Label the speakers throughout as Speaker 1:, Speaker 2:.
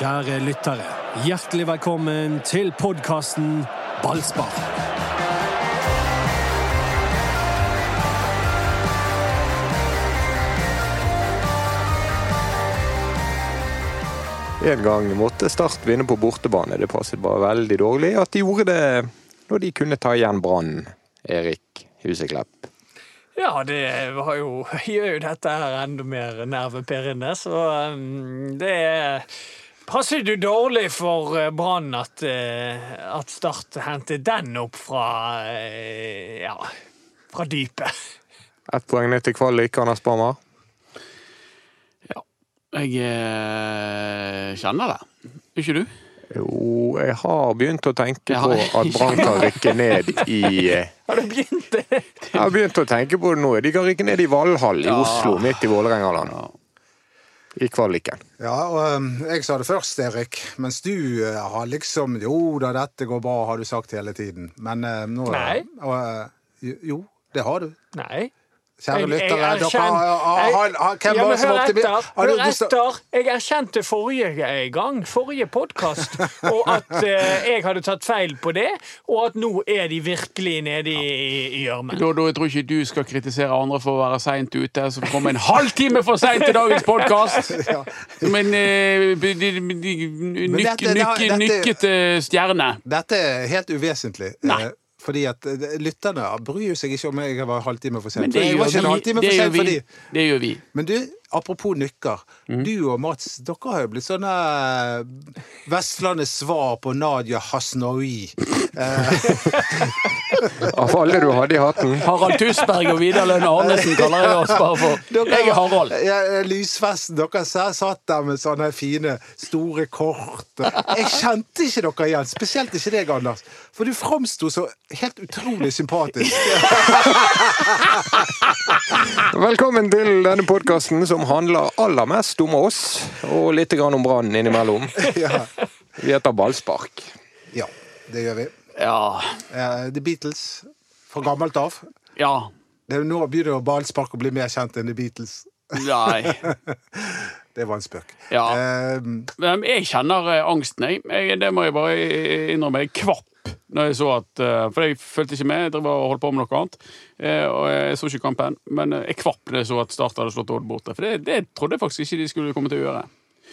Speaker 1: Kjære lyttere, hjertelig velkommen til podkasten Ballspar.
Speaker 2: En gang måtte Start vinne på bortebane. Det passet bare veldig dårlig at de gjorde det når de kunne ta igjen Brann. Erik Huseklepp.
Speaker 3: Ja, det var jo, gjør jo dette her enda mer nervepirrende, så um, det passer du dårlig for uh, Brann at, uh, at Start henter den opp fra uh, ja, fra dypet.
Speaker 2: Ett poeng ned til kvalik, Anders Bammer.
Speaker 4: Jeg eh, kjenner det. Ikke du?
Speaker 2: Jo, jeg har begynt å tenke
Speaker 4: Ja.
Speaker 2: på at Brann kan rykke ned i eh,
Speaker 3: Har du begynt det?
Speaker 2: Jeg har begynt å tenke på det nå. De kan rykke ned i Valhall i
Speaker 4: Ja.
Speaker 2: Oslo, midt i Vålerengaland. I kvaliken.
Speaker 5: Ja, og um, jeg sa det først, Erik. Mens du uh, har liksom Jo da, dette går bra, har du sagt hele tiden. Men uh, nå
Speaker 3: Nei.
Speaker 5: og, uh, Jo, det har du.
Speaker 3: Nei.
Speaker 5: Kjære lyttere, dere har, Hvem var det som
Speaker 3: hør etter. Hør etter. Jeg erkjente forrige gang, forrige podkast, og at eh, jeg hadde tatt feil på det, og at nå er de virkelig nede i, gjørmen.
Speaker 4: Da jeg tror ikke du skal kritisere andre for å være seint ute, som kom en halvtime for seint til dagens podkast! Som en eh, b- de- de- de- nyk, nyk, stjerne.
Speaker 5: Dette er helt uvesentlig.
Speaker 4: Nei.
Speaker 5: Fordi at eh, lytterne bryr seg ikke om jeg var halvtime for sent.
Speaker 4: Men gjør vi. Det gjør vi. Det gjør vi.
Speaker 5: Men du, apropos nykker.
Speaker 4: Mm.
Speaker 5: Du og Mats, dere har jo blitt sånne eh, Vestlandets svar på Nadia Hasnaoui.
Speaker 2: Av alle du hadde i hatten.
Speaker 4: Harald Tusberg og Vidar Lønne Arnesen kaller jeg oss bare for. Jeg er Harald.
Speaker 5: Ja, lysfesten. Dere satt der med sånne fine, store kort. Jeg kjente ikke dere igjen. Spesielt ikke deg, Anders. For du framsto så helt utrolig sympatisk.
Speaker 2: Velkommen til denne podkasten som handler aller mest om oss, og litt grann om Brann innimellom.
Speaker 5: Ja.
Speaker 2: Vi heter Ballspark.
Speaker 5: ja, det gjør vi.
Speaker 4: Ja.
Speaker 5: Uh, The Beatles fra gammelt av.
Speaker 4: Ja.
Speaker 5: Det er Nå begynner jo ballspark å bli mer kjent enn The Beatles.
Speaker 4: Nei.
Speaker 5: Det var en spøk.
Speaker 4: Ja. Uh, jeg kjenner eh, angsten, jeg. jeg. Det må jeg bare innrømme. Jeg kvapp når jeg så at eh, For jeg fulgte ikke med, jeg drev og holdt på med noe annet. eh, Og jeg så ikke kampen. Men eh, jeg kvapp da jeg så at Start hadde slått Odd borte. For det, det trodde jeg faktisk ikke de skulle komme til å gjøre.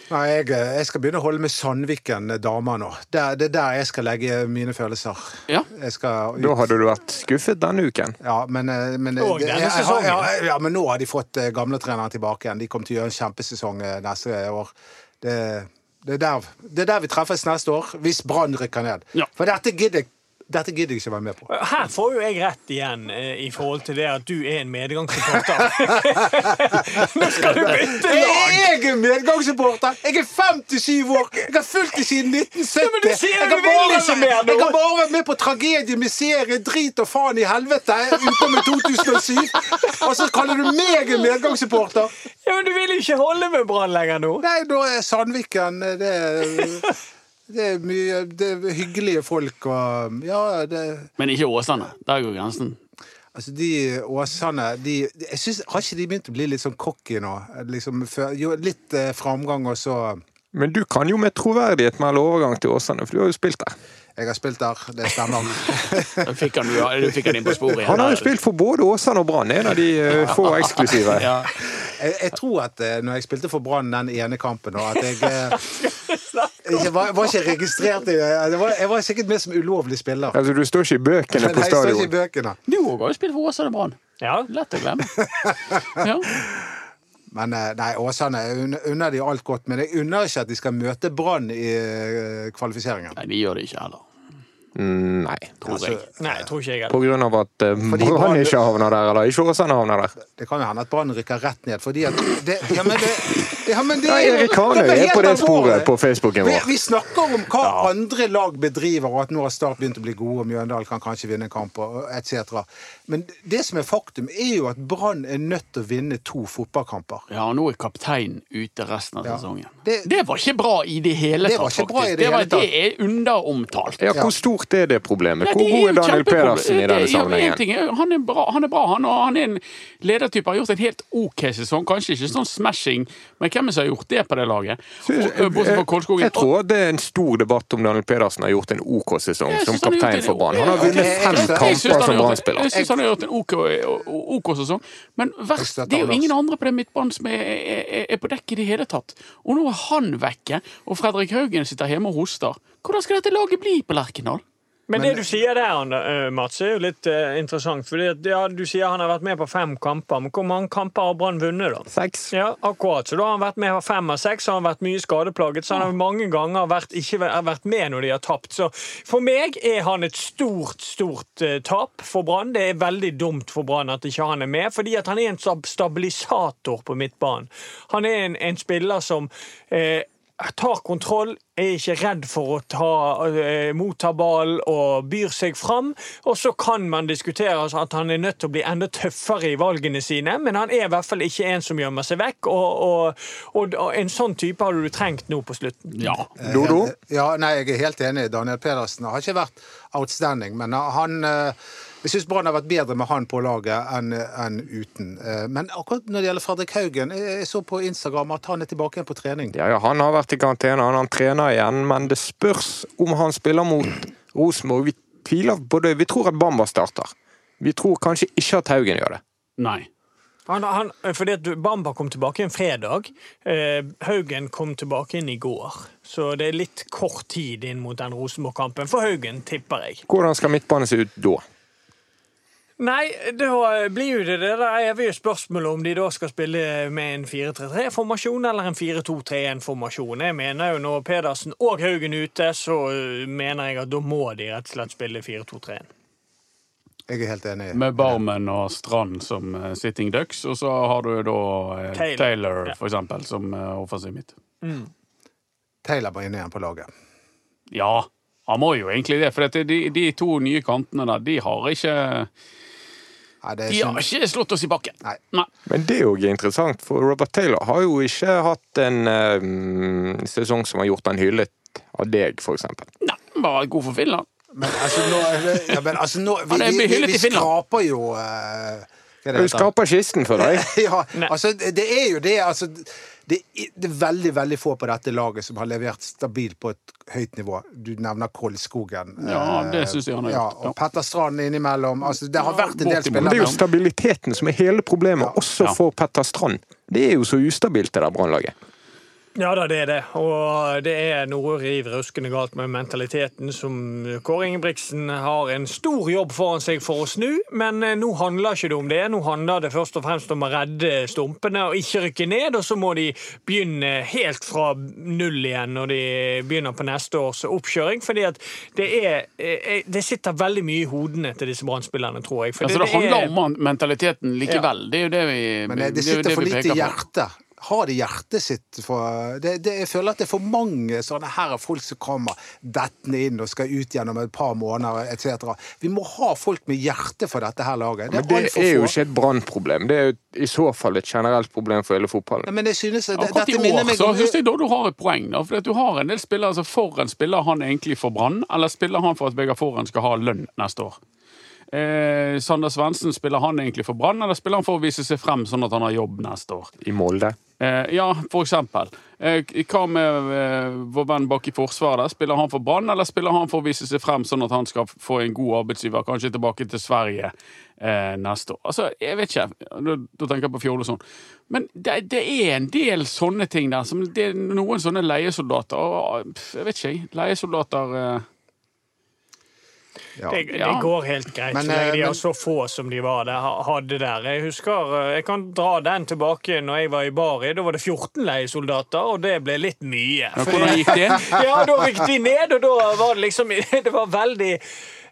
Speaker 5: Nei, jeg, jeg skal begynne å holde med Sandviken damer nå. Det, det er der jeg skal legge mine følelser.
Speaker 4: Ja.
Speaker 5: Jeg skal
Speaker 2: Da hadde du vært skuffet denne uken.
Speaker 5: Ja, men, men,
Speaker 3: denne
Speaker 5: jeg- jeg. Ja, ja, men nå har de fått gamle gamletreneren tilbake igjen. De kommer til å gjøre en kjempesesong neste år. Det, det, er der, det er der vi treffes neste år, hvis Brann rykker ned.
Speaker 4: Ja.
Speaker 5: For dette gidder jeg dette gidder jeg ikke være med på.
Speaker 3: Her får jo jeg rett igjen eh, i forhold til det at du er en medgangssupporter. Nå skal du bytte lag!
Speaker 5: Jeg er medgangssupporter! Jeg er 57 år! Jeg har fulgt det siden 1970!
Speaker 3: Ja, men du sier
Speaker 5: jeg har
Speaker 3: vil
Speaker 5: bare- vært med på tragedie med serie, drit og faen i helvete i 2007! Og så kaller du meg en medgangssupporter!
Speaker 3: Ja, men Du vil ikke holde med Brann lenger nå.
Speaker 5: Nei, da er Sandviken eh, det, det er mye Det er hyggelige folk og Ja, det
Speaker 4: Men ikke Åsane. Der går grensen.
Speaker 5: Altså, de Åsane de, jeg synes, Har ikke de begynt å bli litt sånn cocky nå? Liksom, for, jo, litt eh, framgang, og så
Speaker 2: Men du kan jo med troverdighet melde overgang til Åsane, for du har jo spilt der.
Speaker 5: Jeg har spilt der, det stemmer.
Speaker 4: Da fikk han, du fikk han inn på sporet igjen.
Speaker 2: Han har jo spilt for både Åsane og Brann, en av de uh, få eksklusive.
Speaker 4: Ja.
Speaker 5: Jeg, jeg tror at uh, når jeg spilte for Brann den ene kampen, og at jeg eh, jeg var, var ikke registrert i det var, Jeg var sikkert med som ulovlig spiller.
Speaker 2: Altså, du står ikke i bøkene på
Speaker 5: Nei, jeg står ikke i bøkene.
Speaker 4: Du òg har jo spilt for Åsane Brann.
Speaker 3: Ja.
Speaker 4: Lett å glemme. Ja.
Speaker 5: Men eh, nei, Åsane unner- de alt godt. Men jeg unner ikke at de skal møte Brann i eh, kvalifiseringen.
Speaker 4: Nei, de gjør det ikke heller.
Speaker 2: Mm, Nei.
Speaker 4: Tror
Speaker 5: Altså,
Speaker 4: jeg.
Speaker 3: Nei, tror ikke jeg
Speaker 2: På grunn av at eh, Brann- ikke havner der, eller ikke Åsane havner der.
Speaker 5: Det kan jo hende at Brann rykker rett ned, fordi at det, Ja, men det, ja, men det
Speaker 2: er, Erik Hanøy er på det sporet på Facebooken vår.
Speaker 5: vi snakker om hva andre lag bedriver, og at nå har Start begynt å bli gode, og Mjøndalen kan kanskje vinne en kamp, etc. Men det som er faktum, er jo at Brann er nødt til å vinne to fotballkamper.
Speaker 4: Ja, og nå er kapteinen ute resten av
Speaker 5: Ja.
Speaker 4: sesongen.
Speaker 5: Det-
Speaker 4: Det, var ikke bra i det hele tatt,
Speaker 5: var bra i
Speaker 4: faktisk.
Speaker 5: det
Speaker 4: var,
Speaker 5: hele tatt.
Speaker 4: det er underomtalt.
Speaker 2: Ja, Hvor stort er det problemet?
Speaker 4: Ja,
Speaker 2: Hvor god er Daniel. Pedersen i
Speaker 4: Det-
Speaker 2: denne
Speaker 4: ja,
Speaker 2: sammenhengen?
Speaker 4: ting han er bra, han er bra, han, han er en ledertype. Har gjort en helt OK sesong. Kanskje ikke sånn smashing, men hvem som har gjort det på det laget. Og- Bortsett fra Kolskogen.
Speaker 2: Jeg tror det er en stor debatt om Daniel Pedersen har gjort en OK sesong som
Speaker 4: synes han har
Speaker 2: kaptein for Brann. Han har vunnet fem kamper som Brann-spiller.
Speaker 4: jeg synes han har gjort en OK, OK sesong, men verst, det er jo ingen andre på det midtbanen som er, er, er på dekk i det hele tatt. Og nå er han vekke, og Fredrik Haugen sitter hjemme og hoster. Hvordan skal dette laget bli på Lerkendal?
Speaker 3: Men det du sier der, eh, Mats, er jo litt uh, interessant. Fordi at, ja, Du sier han har vært med på fem kamper, men hvor mange kamper har Brann vunnet, da?
Speaker 2: Seks.
Speaker 3: Ja, akkurat. Så da har han vært med på fem av seks, så har han vært mye skadeplaget. Så han har mange ganger vært, ikke vært- med når de har tapt. Så for meg er han et stort, stort uh, tap for Brann. Det er veldig dumt for Brann at ikke han er med, fordi at han er en stabilisator på midtbanen. Han er en, en spiller som eh, tar kontroll, er ikke redd for å ta, eh, motta ballen og byr seg fram. Og så kan man diskutere altså, at han er nødt til å bli enda tøffere i valgene sine, men han er i hvert fall ikke en som gjemmer seg vekk. Og, og, og, og en sånn type hadde du trengt nå på slutten.
Speaker 4: Ja.
Speaker 2: Dodo?
Speaker 5: Ja, nei, jeg er helt enig. Daniel Pedersen har ikke vært outstanding, men han eh, Jeg syns Brann har vært bedre med han på laget enn enn uten. Eh, Men akkurat når det gjelder Fredrik Haugen, jeg jeg så på Instagram at han er tilbake igjen på trening.
Speaker 2: Ja, ja, han har vært i karantene, han, han trener igjen, men det spørs om han spiller mot Rosenborg. Vi tviler på det. Vi tror at Bamba starter. Vi tror kanskje ikke at Haugen gjør det.
Speaker 4: Nei.
Speaker 3: Han, han, fordi at Bamba kom tilbake en fredag. Eh, Haugen kom tilbake inn i går. Så det er litt kort tid inn mot den Rosenborg-kampen for Haugen, tipper jeg.
Speaker 2: Hvordan skal midtbanen se ut da?
Speaker 3: Nei, da blir jo det det evige spørsmålet om de da skal spille med en 4-3-3-formasjon eller en 4-2-3-1-formasjon. Jeg mener jo når Pedersen og Haugen er ute, så øh, mener jeg at da må de rett og slett spille 4-2-3-1.
Speaker 5: Jeg er helt enig.
Speaker 4: Med Barmen og Strand som eh, sitting ducks, og så har du da eh,
Speaker 3: Taylor.
Speaker 4: Taylor,
Speaker 3: Ja.
Speaker 4: for eksempel, som offensiv midt.
Speaker 5: Taylor må inn igjen på laget.
Speaker 4: Ja, han må jo egentlig det, for de, de to nye kantene der, de har ikke
Speaker 5: Nei, det er
Speaker 4: De har ikke slått oss i bakken.
Speaker 5: Nei.
Speaker 4: Nei.
Speaker 2: Men det er jo interessant, for Robert Taylor har jo ikke hatt en um, sesong som har gjort han hyllet av deg, eksempel.
Speaker 4: Nei, bare god for Finland.
Speaker 5: Men altså, nå, ja, men, altså, nå vi, vi, vi, vi skraper jo uh, hva er det Vi
Speaker 2: skraper kisten for deg.
Speaker 5: ja, altså, det er jo det. Altså, det, det er veldig veldig få på dette laget som har levert stabilt på et høyt nivå. Du nevner Kolskogen.
Speaker 4: Ja, det synes jeg han har
Speaker 5: ja,
Speaker 4: gjort,
Speaker 5: Og
Speaker 4: ja.
Speaker 5: Petter Strand innimellom. Altså, det har
Speaker 4: Ja,
Speaker 5: vært en del
Speaker 2: spillere. Det er jo stabiliteten som er hele problemet, også
Speaker 4: Ja.
Speaker 2: for Petter Strand. Det er jo så ustabilt, det der Brannlaget.
Speaker 3: Ja da, det er det. Og det er noe riv ruskende galt med mentaliteten som Kåre Ingebrigtsen har en stor jobb foran seg for å snu. Men eh, nå handler ikke det om det. Nå handler det først og fremst om å redde stumpene og ikke rykke ned. Og så må de begynne helt fra null igjen når de begynner på neste års oppkjøring. fordi at det er eh, Det sitter veldig mye i hodene til disse brannspillerne, tror jeg. For
Speaker 4: Altså, det
Speaker 3: det,
Speaker 4: handler om mentaliteten likevel. Det er jo det vi
Speaker 5: Men det, det
Speaker 4: er jo
Speaker 5: sitter
Speaker 4: det
Speaker 5: for lite
Speaker 4: peker på.
Speaker 5: Har det hjertet sitt for det, det, Jeg føler at det er for mange sånne her folk som kommer dettende inn og skal ut gjennom et par måneder etc. Vi må ha folk med hjerte for dette her laget. Det
Speaker 2: Men det er jo ikke et brannproblem. Det er jo i så fall et generelt problem for hele fotballen.
Speaker 5: Men jeg synes det,
Speaker 4: Akkurat
Speaker 5: dette
Speaker 4: i
Speaker 5: minner
Speaker 4: år så syns jeg da du har et poeng. Da, for at du har en del spillere altså foran spiller han egentlig for Brann, eller spiller han for at Vegard Forhen skal ha lønn neste år? Eh, Sander Svendsen, spiller han egentlig for Brann, eller spiller han for å vise seg frem sånn at han har jobb neste år?
Speaker 2: I Molde.
Speaker 4: Eh, ja, for eksempel. Eh, hva med eh, vår venn bak i Forsvaret? Spiller han for Brann, eller spiller han for å vise seg frem sånn at han skal få en god arbeidsgiver, kanskje tilbake til Sverige neste år? Altså, jeg vet ikke. Da, tenker jeg på Fjord og sånn. Men det, det er en del sånne ting der. Det er noen sånne leiesoldater. Jeg vet ikke, jeg. Leiesoldater
Speaker 5: ja.
Speaker 3: Det, det går helt greit,
Speaker 5: Men,
Speaker 3: så lenge
Speaker 5: eh,
Speaker 3: de
Speaker 5: men-
Speaker 3: har så få som de var der, hadde der. Jeg husker, eh, jeg kan dra den tilbake når jeg var i Bari. Da var det 14 leiesoldater, og det ble litt mye.
Speaker 4: ja, Hvordan gikk det?
Speaker 3: Ja, da gikk de ned, og da var det liksom Det var veldig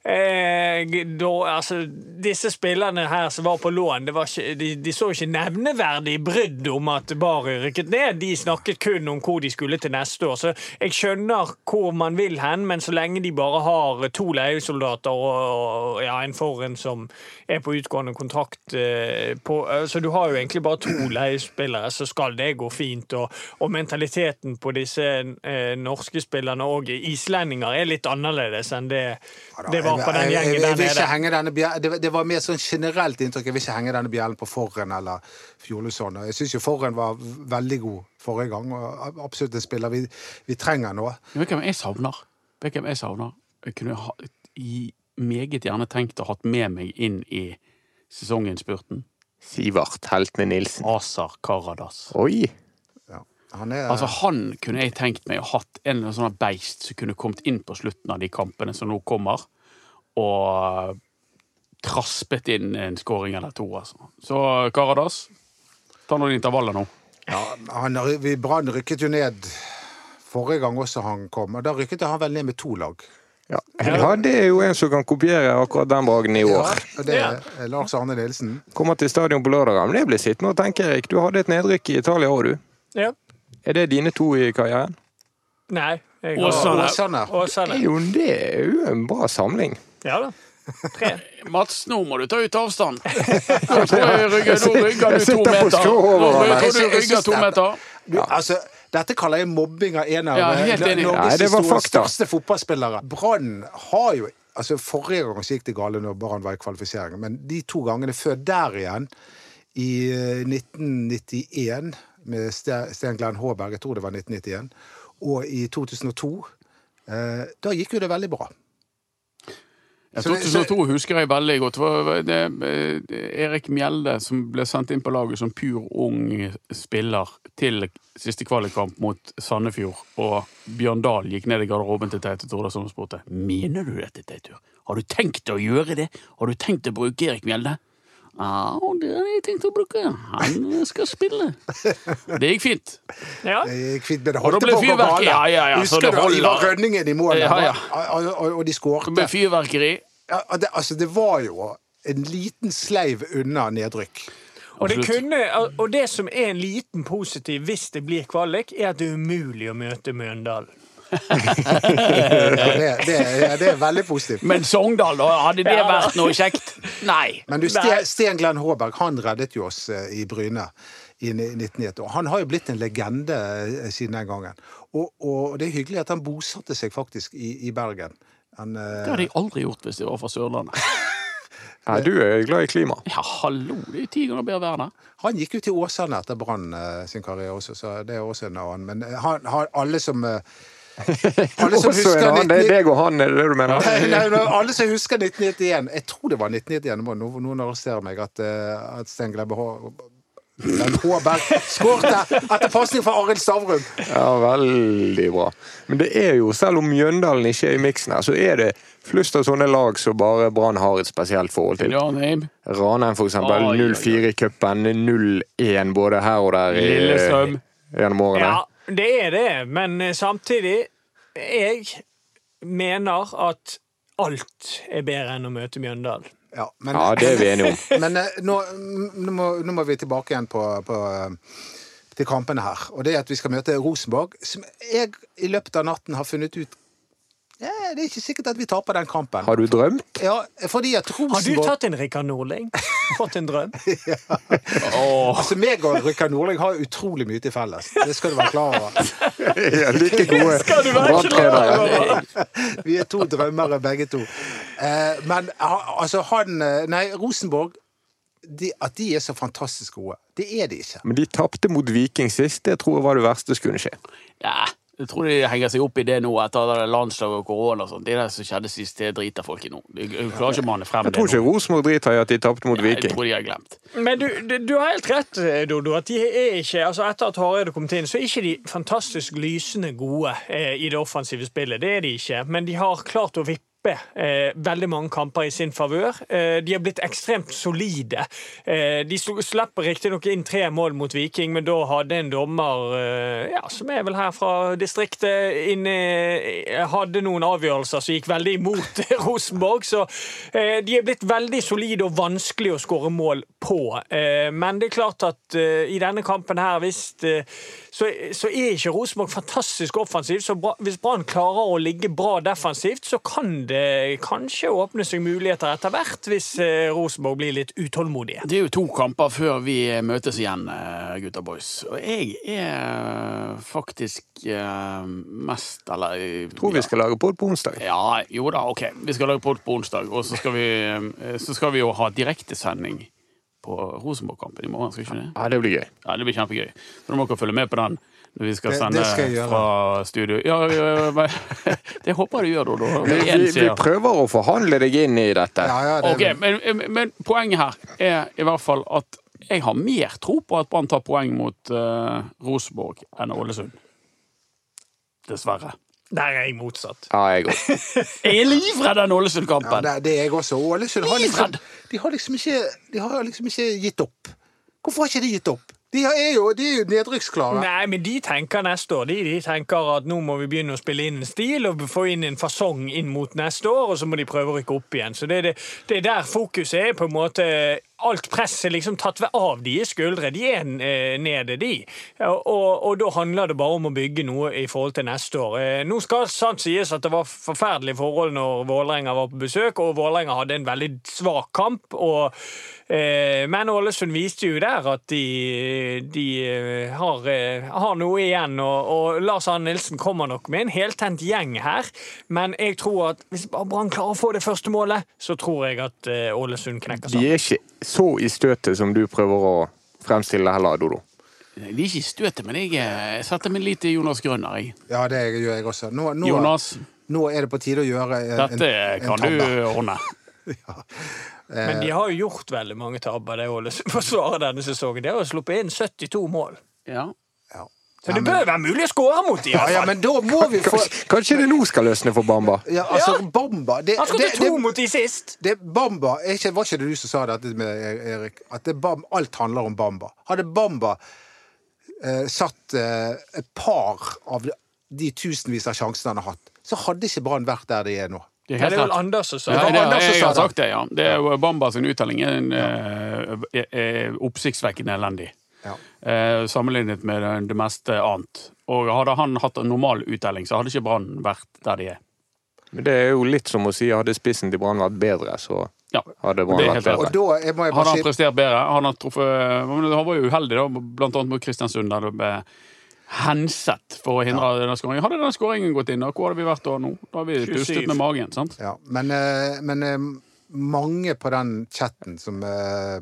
Speaker 3: da, altså, Disse spillerne her som var på lån, det var ikke, de, de så ikke nevneverdig brudd om at Bari rykket ned. De snakket kun om hvor de skulle til neste år. Så jeg skjønner hvor man vil hen, men så lenge de bare har to leiesoldater og, og ja, en foran som er på utgående kontrakt eh, på, Så du har jo egentlig bare to leiespillere, så skal det gå fint. Og, og mentaliteten på disse eh, norske spillerne og islendinger er litt annerledes enn det det var på den gjengen
Speaker 5: jeg,
Speaker 3: der
Speaker 5: vil ikke
Speaker 3: nede.
Speaker 5: henge denne bjell- det, det var mer sånn generelt inntrykk. Jeg vil ikke henge denne bjellen på Forren eller Fjolesson. Jeg syns jo Forren var veldig god forrige gang, og absolutt en spiller vi, vi trenger nå.
Speaker 4: Vet du hvem jeg savner? Vet hvem jeg savner? Jeg kunne ha, i, meget gjerne tenkt å hatt med meg inn i sesonginnspurten.
Speaker 2: Sivert Heltene Nilsen.
Speaker 4: Asar Karadas.
Speaker 2: Oi!
Speaker 5: Han er
Speaker 4: Altså Han kunne jeg tenkt meg å hatt en eller annen sånn beist som kunne kommet inn på slutten av de kampene som nå kommer, og traspet inn en skåring eller to. altså. Så Karadas, ta noen intervaller nå.
Speaker 5: ja, han, vi Brann rykket jo ned forrige gang også han kom, og da rykket han vel ned med to lag.
Speaker 2: Ja. ja, det er jo en som kan kopiere akkurat den bragden i år.
Speaker 5: Ja, det er Lars Arne Nilsen.
Speaker 2: Kommer til stadion på lørdag. Men det blir sittende og tenke, Erik. Du hadde et nedrykk i Italia òg, du.
Speaker 3: Ja.
Speaker 2: Er det dine to i karrieren?
Speaker 3: Nei.
Speaker 4: Åsane.
Speaker 5: Åsane.
Speaker 2: Det er jo en bra samling.
Speaker 3: Ja da. Tre.
Speaker 4: Mats, nå må du ta ut avstand. Nå tror jeg rygger, nå rygger du to meter. Nå rygger tror
Speaker 5: jeg
Speaker 4: du rygger to meter.
Speaker 5: Altså, dette kaller jeg mobbing av en av
Speaker 4: Ja,
Speaker 5: eh.
Speaker 2: Nei,
Speaker 5: Norges
Speaker 2: det var
Speaker 5: historiens
Speaker 2: fakta.
Speaker 5: største fotballspillere. Brann har jo altså Forrige gang gikk det gale når Brann var i kvalifisering, men de to gangene før der igjen, i eh, 1991 med Sten Glenn Håberg, jeg tror det var 1991, og i 2002, eh, da gikk jo det veldig bra.
Speaker 4: Ja, 2002 husker jeg veldig godt. Det var eh, Erik Mjelde som ble sendt inn på laget som pur ung spiller til siste kvalikkamp mot Sandefjord. Og Bjørn Dahl gikk ned i garderoben til Teitur Tordasson og spurte Mener du dette, Teitur. Har du tenkt å gjøre det? Har du tenkt å bruke Erik Mjelde? Ja, det har jeg tenkt å bruke. Han skal spille. Det gikk fint.
Speaker 3: Ja.
Speaker 5: Det gikk fint, men det holdt på å gå
Speaker 4: fyrverkeri. Ja, ja, ja,
Speaker 5: Husker
Speaker 4: det
Speaker 5: du. Ivar Rønningen i målet?
Speaker 4: Ja, ja.
Speaker 5: Og, og, og de
Speaker 4: Det ble fyrverkeri.
Speaker 5: Ja, det, altså, det var jo en liten sleiv unna nedrykk.
Speaker 3: Og det, kunne, og det som er en liten positiv hvis det blir kvalik, er at det er umulig å møte Mjøndalen.
Speaker 5: Ja, det, det, er- det er veldig positivt.
Speaker 4: Men Sogndal, da? Hadde det vært noe kjekt? Nei.
Speaker 5: Men du, Sten, Sten Glenn Håberg han reddet jo oss eh, i Bryne i 1991. Og han har jo blitt en legende eh, siden den gangen. Og, og det er hyggelig at han bosatte seg faktisk i, i Bergen. Han, eh,
Speaker 4: Det hadde jeg aldri gjort hvis jeg var fra Sørlandet.
Speaker 2: Nei, du er glad i klima.
Speaker 4: Ja, hallo, det er jo ti ganger bedre vær der.
Speaker 5: han gikk jo til Åsane etter Brann eh, sin karriere også, så det er også en annen. Men eh, han, han, alle som Alle som husker
Speaker 2: annen. Det er deg og han, er det det du mener?
Speaker 5: Nei, nei, nei, alle som husker 1991 Jeg tror det var 1991, nå no- noen arresterer meg, at, at Stein Glebbe Glenn Håberg skårte etter pasning fra Arild Stavrum.
Speaker 2: Ja, veldig bra. Men det er jo, selv om Mjøndalen ikke er i miksen her, så er det flust av sånne lag som bare Brann har et spesielt forhold til.
Speaker 4: Ranheim,
Speaker 2: Ranheim, for eksempel.
Speaker 4: Oi, oi, oi.
Speaker 2: 0-4 i cupen, 0-1 både her og der i,
Speaker 4: Lillestrøm.
Speaker 2: gjennom årene.
Speaker 3: Ja, det er det, men eh, samtidig Jeg mener at alt er bedre enn å møte Mjøndalen.
Speaker 5: Ja, men,
Speaker 2: Ja, det er vi enige om.
Speaker 5: men eh, nå, nå, må, nå må vi tilbake igjen på, på eh, til kampene her. Og det er at vi skal møte Rosenborg, som jeg i løpet av natten har funnet ut ja, Det er ikke sikkert at vi taper den kampen.
Speaker 2: Har du drømt?
Speaker 5: Ja, fordi at Rosenborg...
Speaker 3: Har du tatt en Rikard Nordling? Fått en drøm?
Speaker 4: Åh,
Speaker 5: Altså, meg og Rikard Nordling har utrolig mye til felles. Det skal du være klar over.
Speaker 2: Ja, like gode Brann-trenere.
Speaker 5: Vi er to drømmere, begge to. Eh, men altså, han eh, Nei, Rosenborg de, At de er så fantastisk gode, det er de ikke.
Speaker 2: Men de tapte mot Viking sist. Det tror jeg var det verste som kunne skje.
Speaker 4: ja, jeg tror de henger seg opp i det nå etter det landslaget og korona og sånt. Det der som skjedde sist, det driter folk i nå. De klarer ikke å manne frem
Speaker 2: Jeg
Speaker 4: det
Speaker 2: tror ikke. Rosenborg driter i at de tapte mot
Speaker 4: Jeg
Speaker 2: Viking.
Speaker 4: tror de har glemt.
Speaker 3: Men du, du, du har helt rett, Dodo. at de er ikke, altså Etter at Hareide kom inn, så er ikke de fantastisk lysende gode eh, i det offensive spillet. Det er de ikke. Men de har klart å vippe eh, veldig mange kamper i sin favør. Eh, de har blitt ekstremt solide. Eh, de slipper riktignok inn tre mål mot Viking, men da hadde en dommer, eh, ja, som er vel her fra distriktet, inne, eh, hadde noen avgjørelser som gikk veldig imot Rosenborg. Så eh, de er blitt veldig solide og vanskelig å skåre mål på. Men det er klart at i denne kampen her, hvis så, så er ikke Rosenborg fantastisk offensivt. Så bra, hvis Brann klarer å ligge bra defensivt, så kan det det kanskje åpner seg muligheter etter hvert, hvis eh, Rosenborg blir litt utålmodige.
Speaker 4: Det er jo to kamper før vi møtes igjen, eh, gutta boys. Og jeg er faktisk eh, mest Eller jeg
Speaker 2: Tror vi skal lage pod på onsdag.
Speaker 4: Ja, jo da, ok. Vi skal lage pod på onsdag, og så skal vi, eh, så skal vi jo ha direktesending på Rosenborg-kampen i morgen. skal vi ikke det?
Speaker 2: Ja, det blir gøy.
Speaker 4: Ja, Det blir kjempegøy. Så da må dere følge med på den vi skal sende
Speaker 5: det skal jeg gjøre.
Speaker 4: fra studio. Ja, ja, det håper jeg du gjør, da.
Speaker 2: Vi, vi, vi prøver å forhandle deg inn i dette.
Speaker 5: Ja, ja, det,
Speaker 4: Ok, men, men poenget her er i hvert fall at jeg har mer tro på at Brann tar poeng mot uh, Rosenborg enn Ålesund. Dessverre.
Speaker 3: Der er jeg motsatt.
Speaker 2: Ja, jeg òg.
Speaker 4: Jeg er livredd den Ålesund-kampen!
Speaker 5: det, det er jeg også. Ålesund har liksom, de har liksom ikke, de har liksom ikke gitt opp. Hvorfor har ikke de gitt opp? De er jo, de jo nedrykksklare.
Speaker 3: Nei, men de tenker neste år. De, de tenker at nå må vi begynne å spille inn en stil og få inn en fasong inn mot neste år, og så må de prøve å rykke opp igjen. Så det det, det er der fokuset er. på en måte Alt presset liksom tatt av deres skuldre. De er eh, nede, de. Og, og da handler det bare om å bygge noe i forhold til neste år. Eh, Nå skal sant sies at det var forferdelige forhold når Vålerenga var på besøk, og Vålerenga hadde en veldig svak kamp. og Eh, men Ålesund viste jo der at de, de har, har noe igjen. Og, og Lars Arne Nilsen kommer nok med en heltent gjeng her. Men jeg tror at hvis Brann klarer å få det første målet, så tror jeg at Ålesund knekker sammen.
Speaker 2: De er ikke så i støtet som du prøver å fremstille heller, Dodo.
Speaker 4: De er ikke i støtet, men jeg, eh, setter min lit til Jonas Grønner. Jeg.
Speaker 5: Ja, det gjør jeg også. Nå, nå,
Speaker 4: Jonas,
Speaker 5: nå er det på tide å gjøre en,
Speaker 4: dette
Speaker 5: en
Speaker 4: kan du ordne. ja.
Speaker 3: Men de har jo gjort veldig mange tabber, det Ålesund-forsvaret denne sesongen. De har jo sluppet inn 72 mål.
Speaker 4: Ja.
Speaker 5: Ja.
Speaker 3: Så det bør jo være mulig å skåre mot dem,
Speaker 5: Ja, ja,
Speaker 3: fall.
Speaker 5: men da må vi få
Speaker 2: Kanskje, kanskje det nå skal løsne for Bamba?
Speaker 5: ja, altså, Bamba det,
Speaker 3: Han skåret
Speaker 5: det,
Speaker 3: to
Speaker 5: det,
Speaker 3: mot de sist.
Speaker 5: det, Bamba ikke, Var ikke det du som sa dette med Erik? At det, alt handler om Bamba. Hadde Bamba eh, satt eh, et par av de, tusenvis av sjansene han har hatt, så hadde ikke Brann vært der de er nå.
Speaker 4: Det
Speaker 3: Ja,
Speaker 4: er
Speaker 3: det er vel. Anders som sa
Speaker 4: Ja,
Speaker 3: det.
Speaker 4: det, jeg har sagt det, ja. Det er jo Bamba sin uttelling er, en, eh, er, er oppsiktsvekkende elendig.
Speaker 5: Ja.
Speaker 4: Eh, sammenlignet med det, meste annet. Og hadde han hatt en normal uttelling, så hadde ikke Brann vært der de er.
Speaker 2: Men Det er jo litt som å si hadde spissen til Brann vært bedre, så
Speaker 4: Ja.
Speaker 2: hadde Brann vært bedre.
Speaker 5: da jeg må jeg
Speaker 4: Hadde han prestert bedre? Han, hadde truffet, han var jo uheldig, da, blant annet mot Kristiansund, der det ble henset for å hindre denne skåringen. Hadde denne skåringen gått inn, da, hvor hadde vi vært da nå? Da hadde vi
Speaker 3: 27.
Speaker 4: pustet med magen. sant?
Speaker 5: Ja, men, eh, men eh, mange på den chatten som, eh,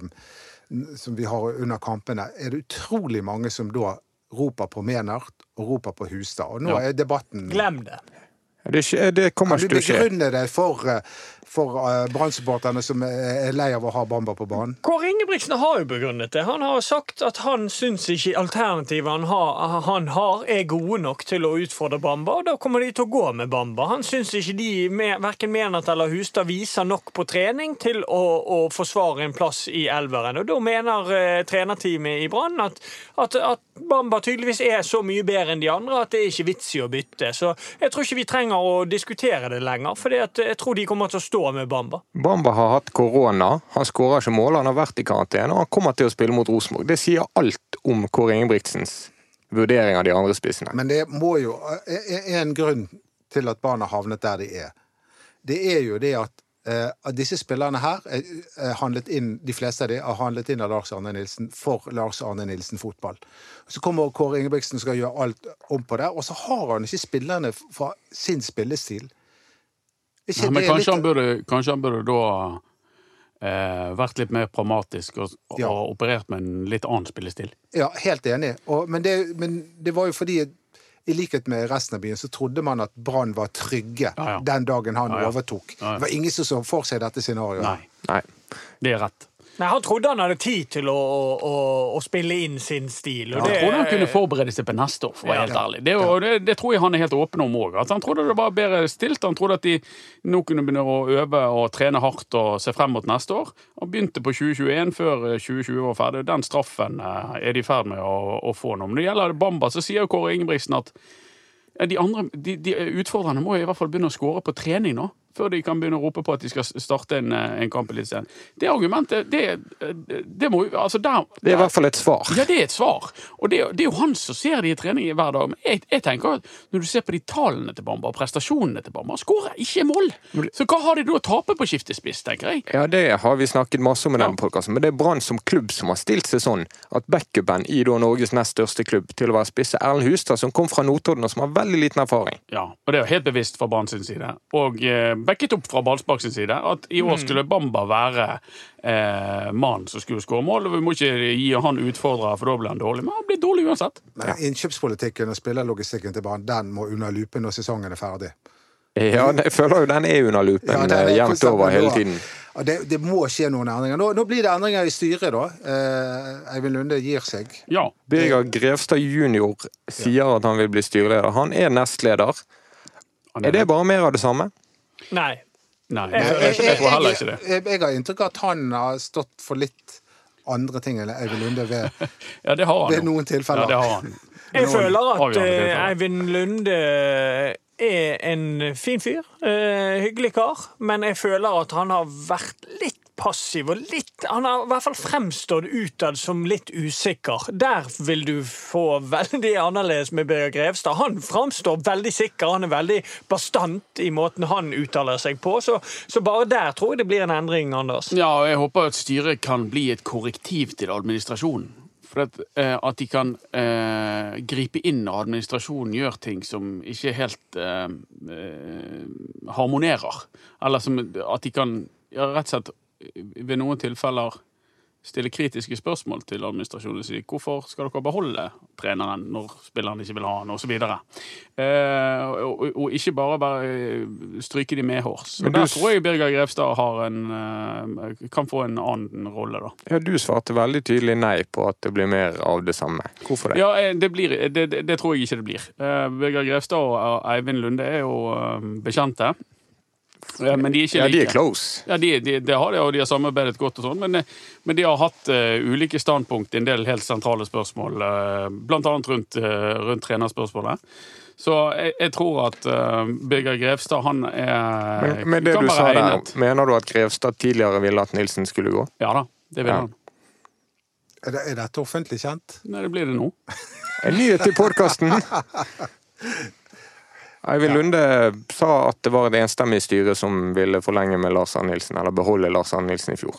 Speaker 5: som vi har under kampene, er det utrolig mange som da roper på Menert og roper på Hustad. Og nå
Speaker 4: Ja.
Speaker 5: er debatten
Speaker 3: Glem det.
Speaker 2: Det, skje- det kommer ikke til å skje.
Speaker 5: begrunne det for, eh, for uh, Brann-supporterne som er lei av å ha Bamba på banen?
Speaker 3: Kåre Ingebrigtsen har jo begrunnet det. Han har sagt at han syns ikke alternativene han har, han har, er gode nok til å utfordre Bamba, og da kommer de til å gå med Bamba. Han syns ikke de, med- verken Menert eller Hustad, viser nok på trening til å, å forsvare en plass i elveren. Og da mener eh, trenerteamet i Brann at, at, at Bamba tydeligvis er så mye bedre enn de andre at det er ikke vits i å bytte. Så jeg tror ikke vi trenger å diskutere det lenger, for jeg tror de kommer til å stå med Bamba.
Speaker 2: Bamba har hatt korona, han skårer ikke mål, han har vært i karantene, og han kommer til å spille mot Rosenborg. Det sier alt om Kåre Ingebrigtsens vurdering av de andre spissene.
Speaker 5: Men det må jo En grunn til at barna havnet der de er, det er jo det at eh, at disse spillerne her er, er handlet inn, De fleste av de har handlet inn av Lars Arne Nilsen for Lars Arne Nilsen fotball. Så kommer Kåre Ingebrigtsen og skal gjøre alt om på det, og så har han ikke spillerne fra sin spillestil. Ikke
Speaker 4: Nei, men kanskje,
Speaker 5: litt...
Speaker 4: han, burde, kanskje han burde da eh, vært litt mer pragmatisk og, og
Speaker 5: Ja.
Speaker 4: operert med en litt annen spillestil.
Speaker 5: Ja, helt enig. Og, men, det, men det var jo fordi i likhet med resten av byen så trodde man at Brann var trygge
Speaker 4: Ja, ja.
Speaker 5: den dagen han
Speaker 4: Ja, ja.
Speaker 5: overtok.
Speaker 4: Ja, ja.
Speaker 5: Det var ingen som så for seg dette scenarioet.
Speaker 4: Nei,
Speaker 2: Nei.
Speaker 4: det er rett.
Speaker 3: Nei, Han trodde han hadde tid til å, å, å spille inn sin stil.
Speaker 4: Jeg
Speaker 3: det,
Speaker 4: trodde han kunne forberede seg på neste år, for å være
Speaker 3: Ja.
Speaker 4: helt ærlig. Det, det, det tror jeg han er helt åpen om òg. Han trodde det var bedre stilt. Han trodde at de nå kunne begynne å øve og trene hardt og se frem mot neste år. Han begynte på 2021 før eh, 2020 var ferdig. Den straffen eh, er de i ferd med å, å få nå. Når det gjelder Bamba, så sier jo Kåre Ingebrigtsen at de andre de, de utfordrerne må i hvert fall begynne å skåre på trening nå. Før de kan begynne å rope på at de skal starte en, eh, en kamp i Eliteserien. Det argumentet, det, det må jo altså der,
Speaker 2: Det er i hvert fall et svar.
Speaker 4: Ja, det er et svar. Og det, det er jo han som ser de i trening hver dag. Men jeg, jeg tenker at når du ser på de tallene til Bamba prestasjonene til Bamba, skårer ikke mål! Så hva har de da å tape på skiftespiss, tenker jeg?
Speaker 2: Ja, det har vi snakket masse om i denne
Speaker 4: Ja.
Speaker 2: podkasten, men det er Brann som klubb som har stilt seg sånn at backupen i da Norges nest største klubb til å være spisse, Erlend Hustad, som kom fra Notodden og som har veldig liten erfaring.
Speaker 4: Ja, og det er jo helt bevisst fra Brann sin side, og eh, backet opp fra Ballspark sin side, at i år skulle Bamba være eh, mannen som skulle skåre mål. og Vi må ikke gi han utfordrere, for da blir han dårlig. Men han blir dårlig uansett.
Speaker 5: Men innkjøpspolitikken og spillerlogistikken til Brann den må under lupen når sesongen er ferdig.
Speaker 2: Ja, jeg føler jo den er under lupen
Speaker 5: Ja,
Speaker 2: eh,
Speaker 5: er
Speaker 2: jevnt over hele tiden.
Speaker 5: Det, det må skje noen endringer. Nå, nå blir det endringer i styret, da. Eh, Eivind Lunde gir seg.
Speaker 4: Ja.
Speaker 2: Birger Grevstad jr. sier at han vil bli styreleder. Han er nestleder.
Speaker 4: Han
Speaker 2: Er det bare mer av det samme?
Speaker 3: Nei.
Speaker 4: Nei,
Speaker 3: Jeg-
Speaker 4: jeg, jeg, jeg tror heller ikke det.
Speaker 5: jeg, jeg har inntrykk av at han har stått for litt andre ting enn Eivind Lunde ved,
Speaker 4: Ja, det har han.
Speaker 5: ved noen tilfeller.
Speaker 4: Ja, det har han.
Speaker 3: Jeg føler at eh. Eivind Lunde er en fin fyr. eh, hyggelig kar. Men jeg føler at han har vært litt passiv og litt Han har i hvert fall fremstått utad som litt usikker. Der vil du få veldig annerledes med Birger Grevstad. Han framstår veldig sikker, han er veldig bastant i måten han uttaler seg på. Så, så bare der tror jeg det blir en endring, Anders.
Speaker 4: Ja, og jeg håper at styret kan bli et korrektiv til administrasjonen. For at, eh, at de kan eh, gripe inn når administrasjonen gjør ting som ikke helt eh, eh, harmonerer. Eller som, at de kan ja, rett og slett ved noen tilfeller stille kritiske spørsmål til administrasjonen og si hvorfor skal dere beholde treneren når spilleren ikke vil ha han, osv. Eh, og, og, ikke bare, bare stryke de medhårs.
Speaker 2: Men du
Speaker 4: Der tror jeg Birger Grevstad har en, eh, kan få en annen rolle, da.
Speaker 2: Ja, Du svarte veldig tydelig nei på at det blir mer av det samme. Hvorfor det?
Speaker 4: Ja, eh, det, blir, det, det, det tror jeg ikke det blir. Eh, Birger Grevstad og Eivind Lunde er jo eh, bekjente. Eh, Men de er ikke
Speaker 2: Ja, de er close.
Speaker 4: Ja, de, de, det har de, og de har samarbeidet godt og sånn, men, eh, men de har hatt uh, ulike standpunkt i en del helt sentrale spørsmål, uh, blant annet rundt, uh, rundt trenerspørsmålet. Så jeg, jeg tror at uh, Birger Grevstad, han er
Speaker 2: Men, men det du sa der, mener du at Grevstad tidligere ville at Nilsen skulle gå?
Speaker 4: Ja da, det vil
Speaker 2: Ja.
Speaker 4: han.
Speaker 5: Er, det, er dette offentlig kjent?
Speaker 4: Nei, det blir det nå.
Speaker 2: En nyhet i podkasten! Eivind Lunde sa at det var et enstemmig styre som ville forlenge med Lars Arne Nilsen, eller beholde Lars Arne Nilsen i fjor.